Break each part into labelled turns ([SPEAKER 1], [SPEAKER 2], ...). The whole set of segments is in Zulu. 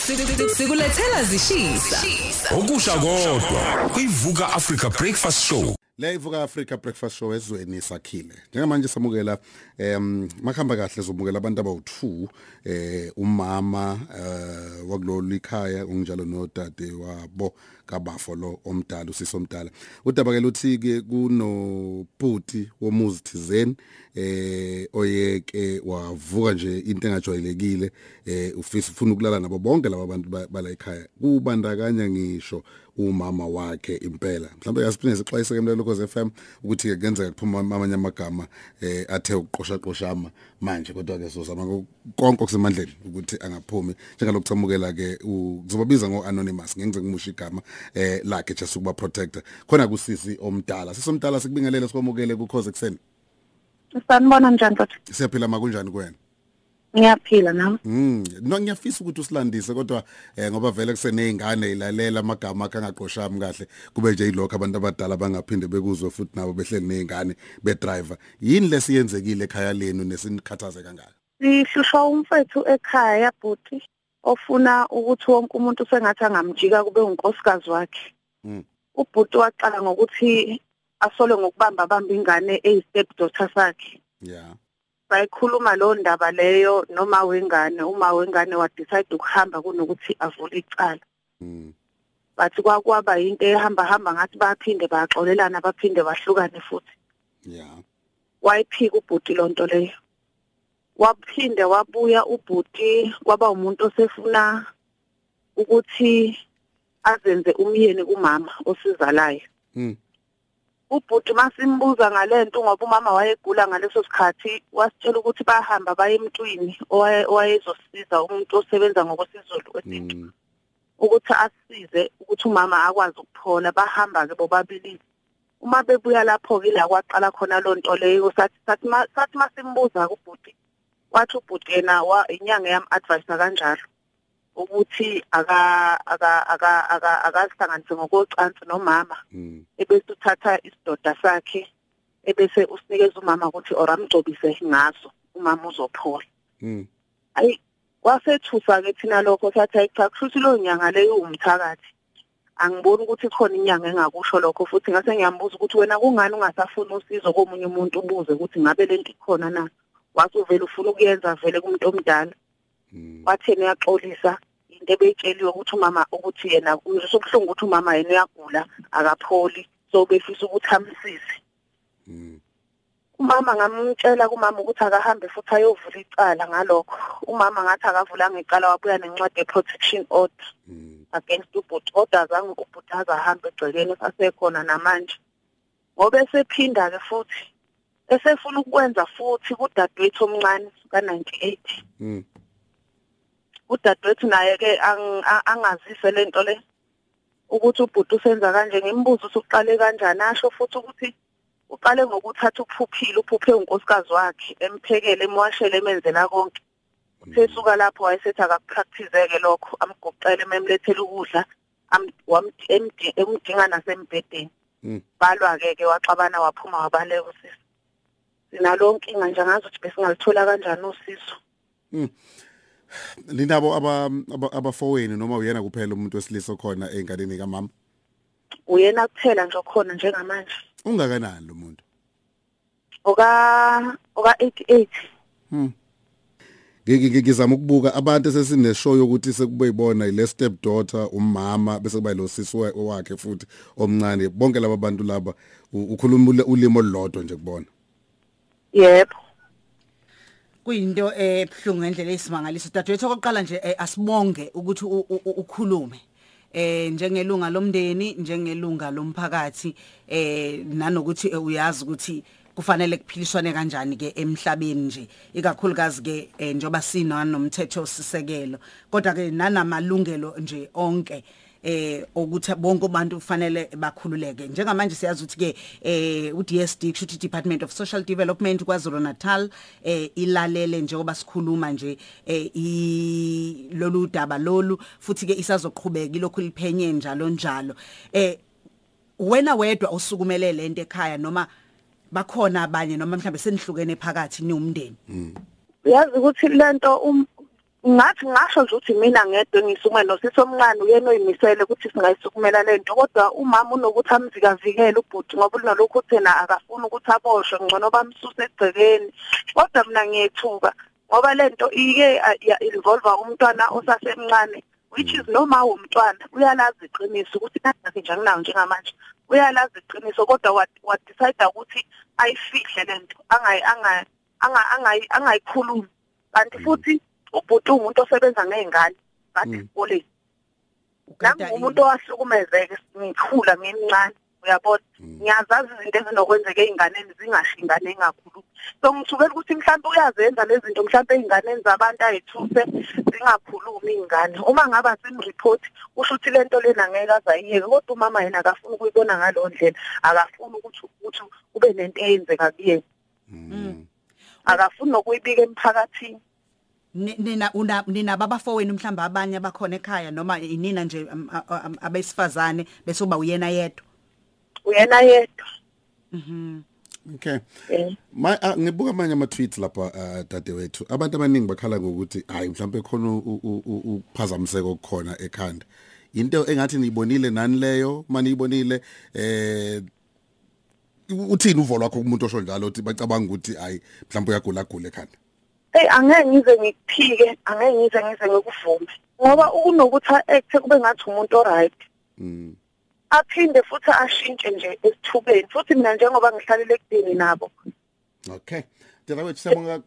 [SPEAKER 1] Sikulethela zishisa.
[SPEAKER 2] Okusha kodwa kuyivuka Africa Breakfast Show.
[SPEAKER 3] Le ivuka Africa Breakfast Show ezweni sakhile. Njengamanje samukela em makhamba kahle zomukela abantu abawu2 eh umama eh wakulolu ikhaya ungjalo nodade wabo kabafo lo omdala usisi omdala. Udaba ke luthi ke kuno bhuti womuzi thizeni eh oyeke wavuka nje into engajwayelekile eh ufisa ufuna ukulala nabo bonke laba bantu bala ekhaya. Kubandakanya ngisho umama wakhe impela. Mhlawumbe yasiphinde sixwayise ke mlelo koze FM ukuthi ke kuyenzeka kuphuma amanye amagama eh athe ukuqosha qoshama manje. Kodwa ke sozama konke okusemandleni ukuthi angaphumi. Njengalokuthamukela ke kuzobabiza ngo anonymous ngenze ngimusha igama. Eh lakhe just ukuba protector khona kusisi omdala sisomdala sikubingelele sikwamukele ku cause ekseni
[SPEAKER 4] Sanibona njani mfowethu?
[SPEAKER 3] siyaphila makunjani kuwena
[SPEAKER 4] Ngiyaphila nami.
[SPEAKER 3] Mm, no ngiyafisa ukuthi usilandise kodwa eh ngoba vele kusenezingane ilalela amagama akhe angaqoshami kahle kube nje ilokho abantu abadala bangaphinde bekuzwe futhi nabo behleli nezingane be driver. Yini lesiyenzekile ekhaya lenu nesinikhathaze kangaka?
[SPEAKER 4] Sihlushwa umfethu ekhaya bhuti ofuna ukuthi wonke umuntu sengathi angamjika kube unkosikazi wakhe.
[SPEAKER 3] Mm.
[SPEAKER 4] Ubhuti waqala ngokuthi asole ngokubamba bamba ingane eyistep daughter sakhe.
[SPEAKER 3] Yeah.
[SPEAKER 4] Bayikhuluma lo ndaba leyo noma wengane uma wengane wa decide ukuhamba kunokuthi avule icala.
[SPEAKER 3] Mm.
[SPEAKER 4] Bathi kwakwaba into ehamba hamba ngathi baphinde baxolelana baphinde bahlukane futhi.
[SPEAKER 3] Yeah.
[SPEAKER 4] wayiphika ubhuti lonto leyo waphinde wabuya ubhuti kwaba umuntu osefuna ukuthi azenze umyeni kumama osizalayo
[SPEAKER 3] Mm.
[SPEAKER 4] ubhuti masimbuza ngalento ngoba umama wayegula ngaleso sikhathi wasitshela ukuthi bahamba baye emntwini owaye- owayezosiza umuntu osebenza ngokwesizulu kwesintu
[SPEAKER 3] Mm.
[SPEAKER 4] ukuthi asize ukuthi umama akwazi ukuphola bahamba ke bobabili uma bebuya lapho ke la kwaqala khona lonto leyo sathi sathi masimbuza kubhuti wathi ubhuti yena wa inyanga yam advice kanjalo. Ukuthi aka aka aka aka akazihlanganise ngokocansi nomama.
[SPEAKER 3] Mm.
[SPEAKER 4] ebese uthatha isidoda sakhe ebese usinikeza umama ukuthi oramgcobise ngaso umama uzophola.
[SPEAKER 3] Mm.
[SPEAKER 4] ayi kwasethusa ke thina lokho sathi ayi cha kushuthi lo nyanga leyo umthakathi. Angiboni ukuthi khona inyanga engakusho lokho futhi ngase ngiyambuza ukuthi wena kungani ungasafuni usizo komunye umuntu ubuze ukuthi ngabe lento ikhona na? Wasuvela ufuna ukuyenza vele kumuntu omdala
[SPEAKER 3] Mm.
[SPEAKER 4] watheni uyaxolisa into ebeyitsheliwe ukuthi umama ukuthi yena sokuhlungu ukuthi umama yena uyagula akapholi so befisa ukuthi amsize
[SPEAKER 3] Mm.
[SPEAKER 4] umama ngamtshela kumama ukuthi akahambe futhi ayovula icala ngalokho umama ngathi akavulanga icala wabuya nencwadi ye-protection order
[SPEAKER 3] Mm.
[SPEAKER 4] against ubhuti kodwa azange ubhuti aze ahambe egcekeni asekhona namanje ngoba esephinda-ke futhi esefuna ukwenza futhi kudadewethu omncane ka-ninety-eight.
[SPEAKER 3] Mm.
[SPEAKER 4] udadewethu naye-ke ang- a- angazise le nto le ukuthi ubhuti usenza kanje. Ngimbuza ukuthi uqale kanjani. Asho futhi ukuthi uqale ngokuthatha uphuphile uphuphe unkosikazi wakhe emphekele emwashele emenzela konke. Sesuka lapho wayesethi akakupractice-ke lokho amgoqele memlethela ukudla emdinga nasembhedeni.
[SPEAKER 3] Mm.
[SPEAKER 4] balwa-ke ke waxabana waphuma wabaleka usisi. Sinalo nkinga nje angazi ukuthi besingalithola kanjani usizo
[SPEAKER 3] Linabo aba aba- abafowenu noma uyena kuphela umuntu wesilisa khona einganeni kamama.
[SPEAKER 4] uyena kuphela nje okhona njengamanje
[SPEAKER 3] Ungakanani lo muntu?
[SPEAKER 4] oka oka 88
[SPEAKER 3] Hmm. Ngike ngizama ukubuka abantu sesine show yokuthi sekube yibona ile step daughter umama bese kuba lo sisi wa- wakhe futhi omncane bonke laba bantu laba ukhuluma ulimo olulodwa nje kubona.
[SPEAKER 4] Yebo.
[SPEAKER 5] Kuyinto ebhlungu ngendlela esimangaliso dadewethu okokuqala nje eh, asibonge ukuthi ukhulume eh njengelunga lomndeni njengelunga lomphakathi eh nanokuthi eh, uyazi ukuthi kufanele kuphiliswane kanjani ke emhlabeni nje. Ikakhulukazi ke eh, njoba sina nomthetho sisekelo kodwa ke nanamalungelo nje onke eh ukuthi bonke abantu kufanele bakhululeke. Njengamanje siyazi ukuthi ke eh uDSD kushuthi Department of Social Development kwaZulu Natal eh ilalele njengoba sikhuluma nje eh lolu daba lolu futhi ke isazoqhubeka ilokhu liphenye njalo njalo. Eh wena wedwa usukumele lento ekhaya noma bakhona abanye noma mhlambe senihlukene phakathi niwumndeni?
[SPEAKER 4] Uyazi ukuthi lento um ngathi ngasho nje ukuthi mina ngedwa ngisukume nosisi omncane uyena oyimisele ukuthi singayisukumela lento kodwa umama unokuthi amzikavikele ubhuti ngoba unalokhu thena akafuni ukuthi aboshwe ngcono bamsuse egcekeni. Kodwa mina ngiyethuka ngoba lento ike ya involve umntwana osasemncane which is noma umntwana uyalazi iqiniso ukuthi kanjani nje anginawo njengamanje uyalazi iqiniso kodwa wa decide ukuthi ayifihle lento angayi angayi angayikhulumi. Kanti futhi ubhuti umuntu osebenza ngezingane kade esikoleni nami umuntu owahlukumezeke ngikhula ngimncane uyabona? Ngiyazazi izinto ezinokwenzeka einganeni zingashingane engakhulu so ngithukela ukuthi mhlawumbe uyazenza lezi zinto mhlawumbe einganeni zabantu ayithuse zingakhulumi ingane uma ngaba simreport usho ukuthi lento lena ngeke azayiyeke kodwa umama yena akafuni ukuyibona ngalo ndlela. Akafuni ukuthi ukuthi kube nento eyenzeka kuyena. Akafuni nokuyibika emphakathini.
[SPEAKER 5] Nina una nina babafowenu mhlamba abanye abakhona ekhaya noma inina nje abesifazane bese uba uyena yedwa
[SPEAKER 4] uyena yedwa
[SPEAKER 5] mhm
[SPEAKER 3] Okay. Ma ngibuka manje ama tweets lapha dadewethu. Abantu abaningi bakhala ngokuthi hayi mhlawumbe khona ukuphazamiseka okukhona ekhanda. Into engathi niyibonile nani leyo, maniyibonile eh uthini uvo lwakho kumuntu osho njalo uthi bacabanga ukuthi hayi mhlawumbe uyagula gula ekhanda.
[SPEAKER 4] Hey angeke ngize ngikuphike, angeke ngize ngize ngikuvume. Ngoba ukunokuthi act kube ngathi umuntu oright.
[SPEAKER 3] Mm.
[SPEAKER 4] aphinde futhi ashintshe nje esithubeni futhi mina njengoba ngihlalele ekudeni nabo
[SPEAKER 3] Okay. Dela wethu siyabonga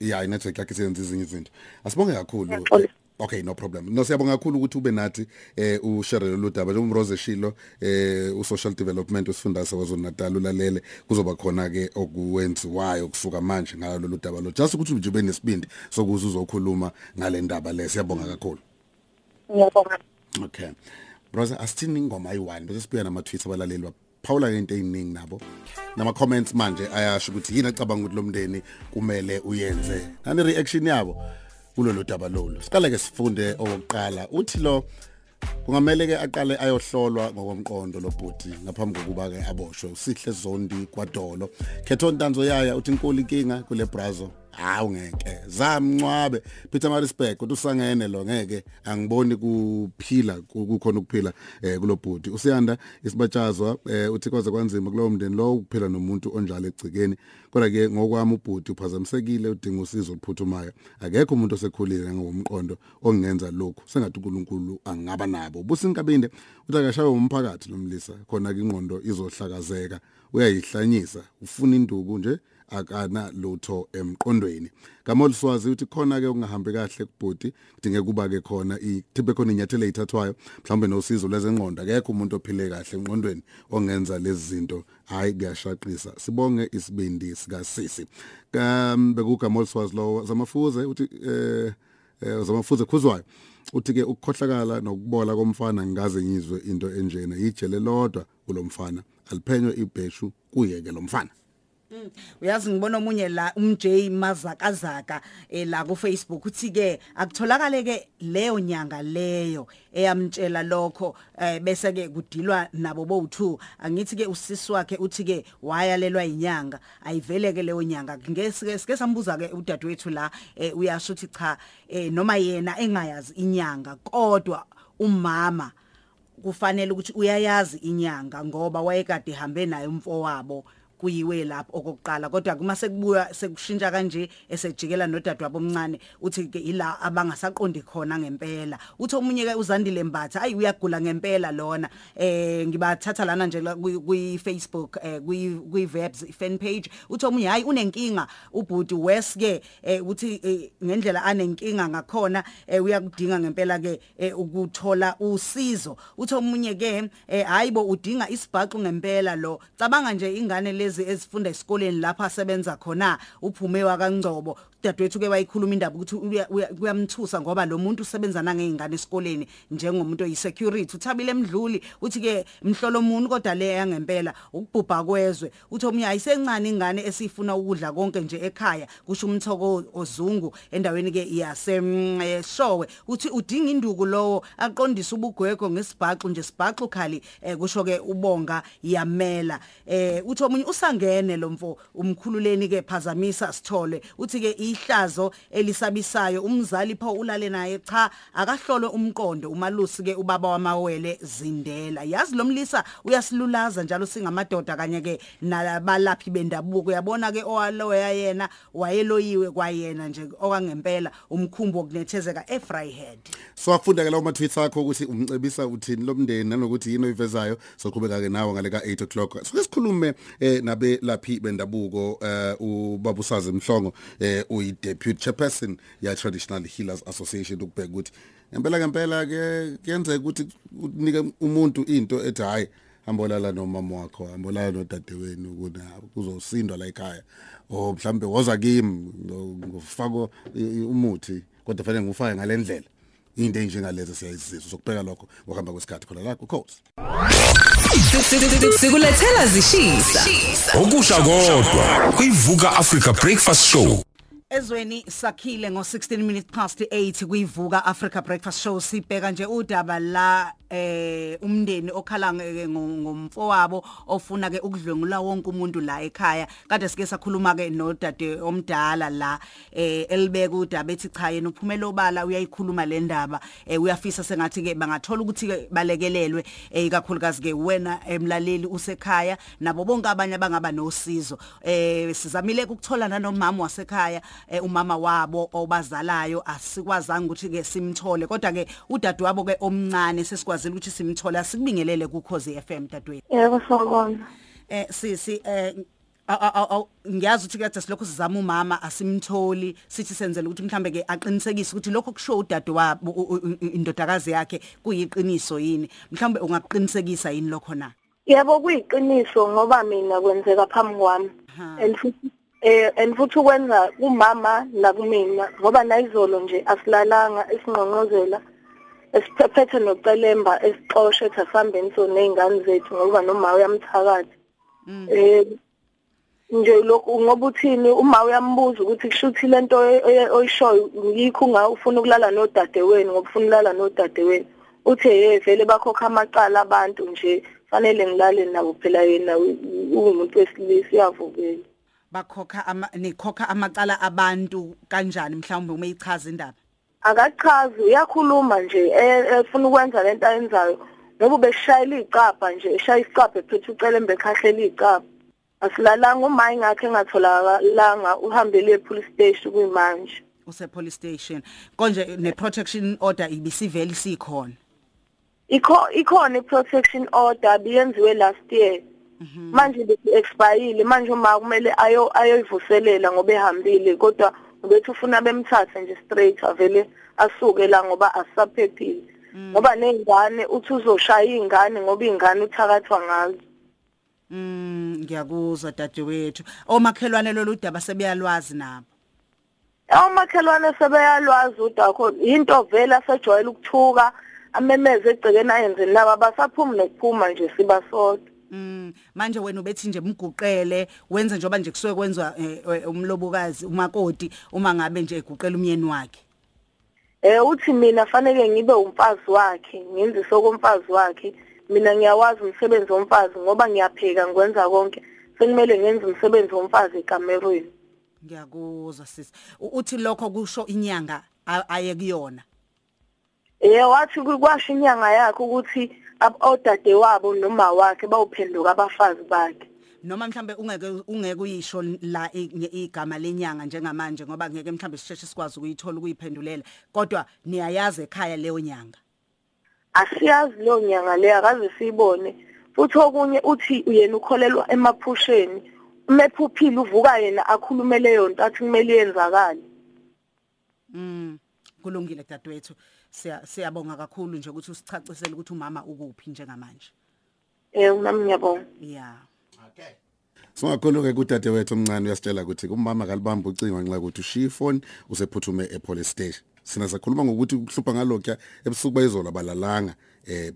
[SPEAKER 3] yeah network yakhe senze izinye izinto. Asibonge kakhulu. Okay no problem. No siyabonga kakhulu ukuthi ube nathi eh ushare lo daba njengoba Rose Shilo eh u social development usifundisa kwaZulu Natal ulalele kuzoba khona ke okuwenziwayo kusuka manje ngalo lo daba lo. Just ukuthi nje ube nesibindi sokuza uzokhuluma ngale ndaba le siyabonga kakhulu.
[SPEAKER 4] Ngiyabonga.
[SPEAKER 3] Okay. Brother asithini ingoma ayi1 bese sibuya nama tweets abalaleli Paula into eziningi nabo nama comments manje ayasho ukuthi yini acabanga ukuthi lo mndeni kumele uyenze nani reaction yabo kulolu daba lolu. Siqale ke sifunde owokuqala uthi lo kungamele ke aqale ayohlolwa ngokomqondo lo bhuti ngaphambi kokuba ke aboshwe. Usihle zondi kwadolo. Khetho ntanzo yaya uthi inkulu inkinga kule brazo. Hawu ngeke zamncwabe. Peter Marisburg kodwa usangene lo ngeke angiboni kuphila kukhona ukuphila eh kulobhudi usiyanda isibatshazwa eh uthi kwaze kwanzima kulowo mndeni lo ukuphila nomuntu onjalo egcikeni kodwa ke ngokwami ubhudi uphazamisekile udinga usizo oluphuthumayo. Akekho umuntu osekhulile ngomqondo ongenza lokhu sengathi uNkulunkulu angaba nabo. Businkabinde uthi akashawe umphakathi lomlisa khona ke ingqondo izohlakazeka uyayihlanyisa ufuna induku nje akana lutho emqondweni. Ngamoliswazi uthi khona ke ungahambi kahle kubhodi kudinge kuba ke khona ithibe khona inyathelo ezithathwayo mhlawumbe nosizo lwezengqondo. Akekho umuntu ophile kahle emqondweni ongenza lezi zinto hayi kuyashaqisa sibonge isibindi sika sisi um bekugamoliswazi lo zamafuze uthi eh zamafuze khuzwayo uthi ke ukukhohlakala nokubola komfana ngingaze ngizwe into enjena yijele lodwa kulomfana aliphenywe ibheshu kuye ke lomfana
[SPEAKER 5] uyazi ngibona omunye la umJ Mazakazaka eh la ku Facebook uthi ke akutholakale ke leyo nyanga leyo eyamtshela lokho eh bese ke kudilwa nabo bo2 angithi ke usisi wakhe uthi ke wayalelwa inyanga ayivele ke leyo nyanga. Ngeke sike sambuza ke udadewethu la eh uyasho uthi cha eh noma yena engayazi inyanga kodwa umama kufanele ukuthi uyayazi inyanga ngoba wayekade ihambe naye umfowabo. Kuyiwe lapho okokuqala. Kodwa kuma sekubuya sekushintsha kanje esejikela nodadewabo omncane uthi ke ila abangasaqondi khona ngempela. Uthi omunye ke uzandile mbatha ayi uyagula ngempela lona. Eh ngibathatha lana nje kwi Facebook eh kwi Verbs fan page uthi omunye hayi unenkinga. Ubhuti West ke uthi ngendlela anenkinga ngakhona uyakudinga ngempela ke ukuthola usizo. Uthi omunye ke hayibo udinga isibhaqo ngempela lo. Cabanga nje ingane lezi ezifunda esikoleni lapha asebenza khona uphume wakangcobo dadewethu ke wayikhuluma indaba ukuthi kuyamthusa ngoba lo muntu usebenzana ngeingane esikoleni njengomuntu oyisecurity. Uthabile emdluli uthi ke mhlolo umuntu kodwa le yangempela ukubhubha kwezwe. Uthi omnye ayisencane ingane esifuna ukudla konke nje ekhaya kusho umthoko ozungu endaweni ke yasemshowe uthi udinga induku lowo aqondisa ubugwego ngesibhaxu nje sibhaxu khali kusho ke ubonga yamela. Eh uthi omunye usangene lo mfo umkhululeni ke phazamisa sithole. Uthi ke ihlazo elisabisayo umzali pho ulale naye cha akahlolwe umqondo. Umalusi ke ubaba wamawele zindela. Yazi lo mlisa uyasilulaza njalo singamadoda kanye ke nabalaphi bendabuko. Uyabona ke owaloya yena wayeloyiwe kwayena nje okangempela umkhumbo wokunethezeka eFryhead.
[SPEAKER 3] So akufunda ke lawo ma-tweets akho ukuthi umcebisa uthini lomndeni nanokuthi yini oyivezayo. Soqhubeka ke nawe ngale ka 8 o'clock. Soke sikhulume eh nabe laphi bendabuko eh ubaba usazi mhlongo eh uyi deputy chairperson ya traditional healers association ukubheka ukuthi ngempela ngempela ke kuyenzeka ukuthi unike umuntu into ethi hayi hambolala nomama wakho hambolala nodadewenu kuna kuzosindwa la ekhaya. O mhlambe woza kimi ngofako umuthi kodwa fanele ngufake ngalendlela into enjengalezo siyayizizwa sokubheka lokho ngokuhamba kwesikhathi khona la kukhosi
[SPEAKER 1] Sikulethela zishisa.
[SPEAKER 2] okusha kodwa kuyivuka Africa Breakfast Show.
[SPEAKER 5] Ezweni sakhile ngo 16 minutes past 8 kuyivuka Africa Breakfast Show. Sibheka nje udaba la eh umndeni okhala ngeke ngomfowabo ofuna ke ukudlwengula wonke umuntu la ekhaya. Kade sike sakhuluma ke nodade omdala la eh elibeka udaba ethi cha yena uphumela obala uyayikhuluma le ndaba. Eh uyafisa sengathi ke bangathola ukuthi ke balekelelwe eh kakhulukazi ke wena emlaleli usekhaya nabo bonke abanye abangaba nosizo. Eh sizamile ukuthola nanomama wasekhaya. eh, umama wabo obazalayo asikwazanga ukuthi ke simthole. Kodwa ke udadewabo ke omncane sesikwazile ukuthi simthole sikubingelele ku Khosi FM dadweni
[SPEAKER 6] Yebo sawubona.
[SPEAKER 5] eh sisi eh aw- aw- aw- ngiyazi ukuthi kade silokho sizama umama asimtholi sithi senzele ukuthi mhlambe ke aqinisekise ukuthi lokho kusho udade wabo u- u- u- indodakazi yakhe kuyiqiniso yini. Mhlambe ungaqinisekisa yini lokho na?
[SPEAKER 6] Yebo kuyiqiniso ngoba mina kwenzeka phambi kwami. And futhi eh and futhi ukwenza kumama nakumina ngoba nayizolo nje asilalanga isingqonqozela esiphephethe nocelemba esixoshe thasambeni so nezingane zethu ngoba noma uyamthakathi. Eh nje lokhu ngoba uthini uma uyambuza ukuthi kushuthi lento oy- oyishoyo yikho unga ufuna ukulala nodade wenu ngoba ufuna ukulala nodade wenu uthe hey vele bakhokha amaqala abantu nje fanele ngilale nabo phela yena uwumuntu wesilisa uyavukela.
[SPEAKER 5] Bakhokha ama nikhokha amacala abantu kanjani mhlawumbe uma ichaza indaba?
[SPEAKER 6] Akachazi uyakhuluma nje e- efuna ukwenza lento ayenzayo. Ngoba ubeshayela icapha nje eshaya isicapha ephethe ucelembe ekhahlela icapha asilalanga umayi ngakhe engatholakalanga uhambele epolice station kuyimanje.
[SPEAKER 5] Use police station. Konje ne protection order ibisivele sikhona
[SPEAKER 6] ikho ikhona i-protection order biyenziwe last year. Manje expire manje uma kumele ayo ayoyivuselela ngoba ehambile kodwa ubethi ufuna bemthathe nje straight avele asuke la ngoba asisaphephile ngoba nezingane uthi uzoshaya izingane ngoba izingane uthakathwa ngazo.
[SPEAKER 5] Mm ngiyakuzwa dadewethu. Omakhelwane lolu daba sebeyalwazi nabo?
[SPEAKER 6] Omakhelwane sebeyalwazi udakho into vele asejwayele ukuthuka amemeze egcekeni ayenze nabo basaphumi nokuphuma nje siba sodwa.
[SPEAKER 5] Mm manje wena ubethi nje mguqele wenze njoba nje kusuke kwenziwa eh, eh, umlobokazi umakoti uma ngabe nje eguqela umyeni wakhe?
[SPEAKER 6] Eh uthi mina fanele ngibe umfazi wakhe ngenze sokomfazi wakhe. Mina ngiyawazi umsebenzi womfazi ngoba ngiyapheka ngikwenza konke. Sekumele ngenze umsebenzi womfazi ekamerweni
[SPEAKER 5] ngiyakuzwa sisi U- uthi lokho kusho inyanga a- aye kuyona?
[SPEAKER 6] Eh wathi kwasho inyanga yakhe ukuthi ab- odade wabo noma wakhe bawuphenduka abafazi bakhe.
[SPEAKER 5] Noma mhlambe ungeke ungeke uyisho la igama lenyanga njengamanje ngoba ngeke mhlambe sisheshe sikwazi ukuyithola ukuyiphendulela. Kodwa niyayazi ekhaya leyo nyanga.
[SPEAKER 6] Asiyazi leyo nyanga leyo akaze siyibone. Futhi okunye uthi yena ukholelwa emaphusheni. Umephuphile uvuka yena akhulume leyo nto athi kumele yenzakale.
[SPEAKER 5] Mm kulungile dadewethu. siya siyabonga kakhulu nje ukuthi usichacisele ukuthi umama ukuphi njengamanje.
[SPEAKER 6] Eh nami ngiyabonga.
[SPEAKER 5] Yeah
[SPEAKER 3] Singakhuluke kudade wethu omncane uyasitshela ukuthi kumama kalibamba ucingo ngenxa ukuthi ushiya ifone usephuthume epolice station. Sina sakhuluma ngokuthi ukuhlupha ngalokho ebusuku bayizola balalanga eh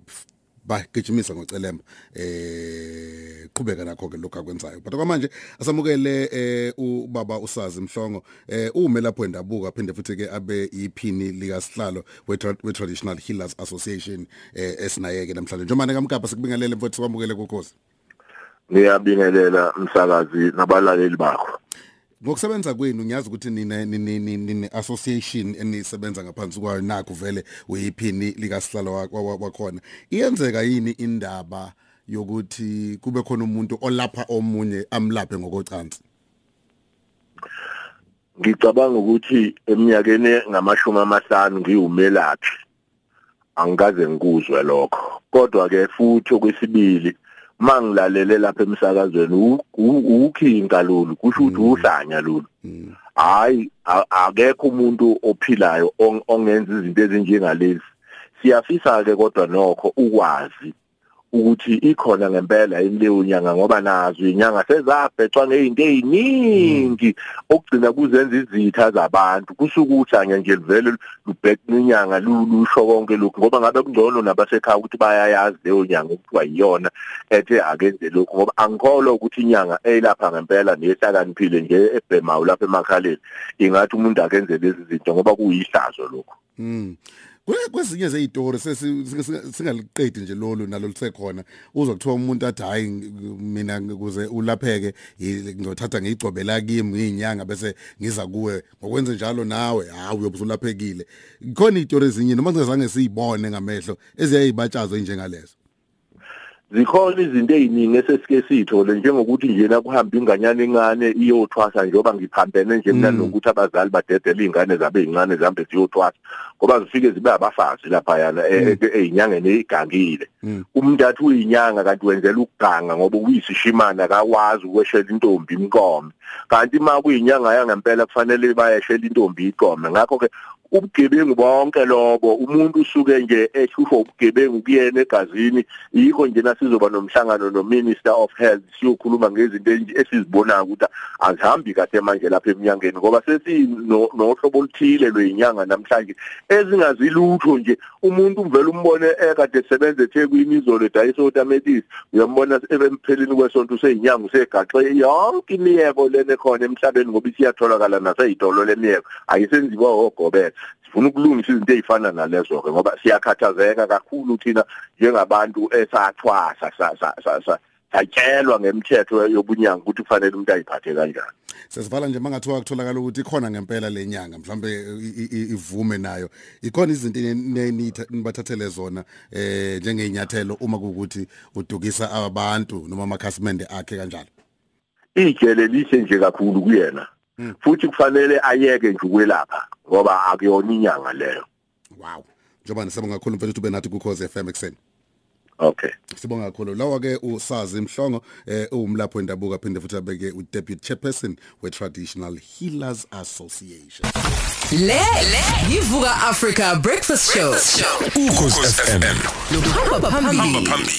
[SPEAKER 3] bagijimisa ngocelemba eh qhubeka nakho ke lokho akwenzayo. But kwamanje asamukele eh ubaba usazi mhlongo eh ume lapho endabuka phinde futhi ke abe iphini lika sihlalo we tra- we traditional healers association eh esinayeke namhlanje. Njengoba kamkapa sikubingelele mfowethu kwamukele kokhosi
[SPEAKER 7] ngiyabingelela umsakazi nabalaleli bakho.
[SPEAKER 3] Ngokusebenza kwenu ngiyazi ukuthi nine nine association enisebenza ngaphansi kwayo nakho vele uyiphini likasihlalo wa- wa- wakhona. Iyenzeka yini indaba yokuthi kube khona umuntu olapha omunye amlaphe ngokocansi?
[SPEAKER 7] Ngicabanga ukuthi eminyakeni ngamashumi amahlanu ngiwumelaphi angikaze ngikuzwe lokho. Kodwa ke futhi okwesibili mangilalele lapha emsakazweni u- u- ukhinga lolu kusho ukuthi uhlanya lolu hayi a- akekho umuntu ophilayo ong- ongenza izinto ezinjengalezi siyafisa ke kodwa nokho ukwazi ukuthi ikhona ngempela leyo nyanga ngoba nazo inyanga sezabhecwa ngezinto eziningi okugcina kuzenza izitha zabantu kusukuthi anye nje livele lubheka inyanga lusho konke lokhu ngoba ngabe kungcono nabasekhaya ukuthi bayayazi leyo nyanga ukuthiwa yiyona ethe akenze lokhu ngoba angikholwa ukuthi inyanga eyilapha ngempela nehlakaniphile nje ebhemayo lapha emakhaleni ingathi umuntu akenze lezi zinto ngoba kuyihlazo lokhu
[SPEAKER 3] Mm. Kule kwezinye zezitori sesingaliqedi nje lolu nalo lisekhona uzwa kuthiwa umuntu athi hayi mina ukuze ulapheke i- ngizothatha ngiyigcobela kimi ngiyinyanga bese ngiza kuwe ngokwenze njalo nawe. Hawu uyobe usulaphekile. Khona izitori ezinye noma singazange siyibone ngamehlo eziyayibatshazo njengalezo
[SPEAKER 7] zikhona izinto eziningi esesike sithole njengokuthi njena kuhamba inganyana encane iyothwasa njengoba ngiphambene nje mina nokuthi abazali badedela izingane zabe zincane zihambe ziyothwasa ngoba zifike zibe abafazi lapha yana ezinyangeni ezigangile umuntu athi uyinyanga kanti wenzela ukuganga ngoba uyisishimana akawazi ukweshela intombi imqome kanti ma kuyinyanga yangempela kufanele bayeshela intombi iqome ngakho ke ubugebengu bonke lobo umuntu usuke nje ehlushwa ubugebengu kuyena egazini. Yikho nje nasizoba nomhlangano no Minister of Health siyokhuluma ngezinto enje esizibonayo ukuthi azihambi kahle manje lapha eminyangeni ngoba sesi no- nohlobo oluthile lweyinyanga namhlanje ezingazilutho nje. Umuntu uvela umbone ekade esebenza eThekwini izolo edayisa otamatisi uyambona empheleni kwesonto useyinyanga usegaxe yonke imiyeko lene khona emhlabeni ngoba isiyatholakala naseyitolo lemiyeko ayisenziwa ogobela sifuna ukulungisa izinto ezifana nalezo ke ngoba siyakhathazeka kakhulu thina njengabantu esathwasa sa- sa- sa- sa- satshelwa ngemithetho yobunyanga ukuthi kufanele umuntu ayiphathe kanjani.
[SPEAKER 3] Sesivala nje mangathiwa kutholakala ukuthi ikhona ngempela lenyanga i- ivume nayo. Ikhona izinto nibathathele zona eh njengeinyathelo uma kuukuthi udukisa abantu noma amakhasimende akhe kanjalo.
[SPEAKER 7] Ijele lihle nje kakhulu kuyena. Futhi kufanele ayeke nje ukwelapha ngoba akuyona inyanga leyo.
[SPEAKER 3] Wow. Njengoba nisabonga kakhulu mfethu ube nathi kukhoze FM ekseni
[SPEAKER 7] okay.
[SPEAKER 3] Sibonga kakhulu. Lawa ke usazi mhlongo eh uwumlapho wendabuko aphinde futhi abeke u deputy chairperson we traditional healers association.
[SPEAKER 1] Le yivuka Africa Breakfast Show.
[SPEAKER 2] ukhozi FM
[SPEAKER 1] Hamba phambili.
[SPEAKER 2] phambili.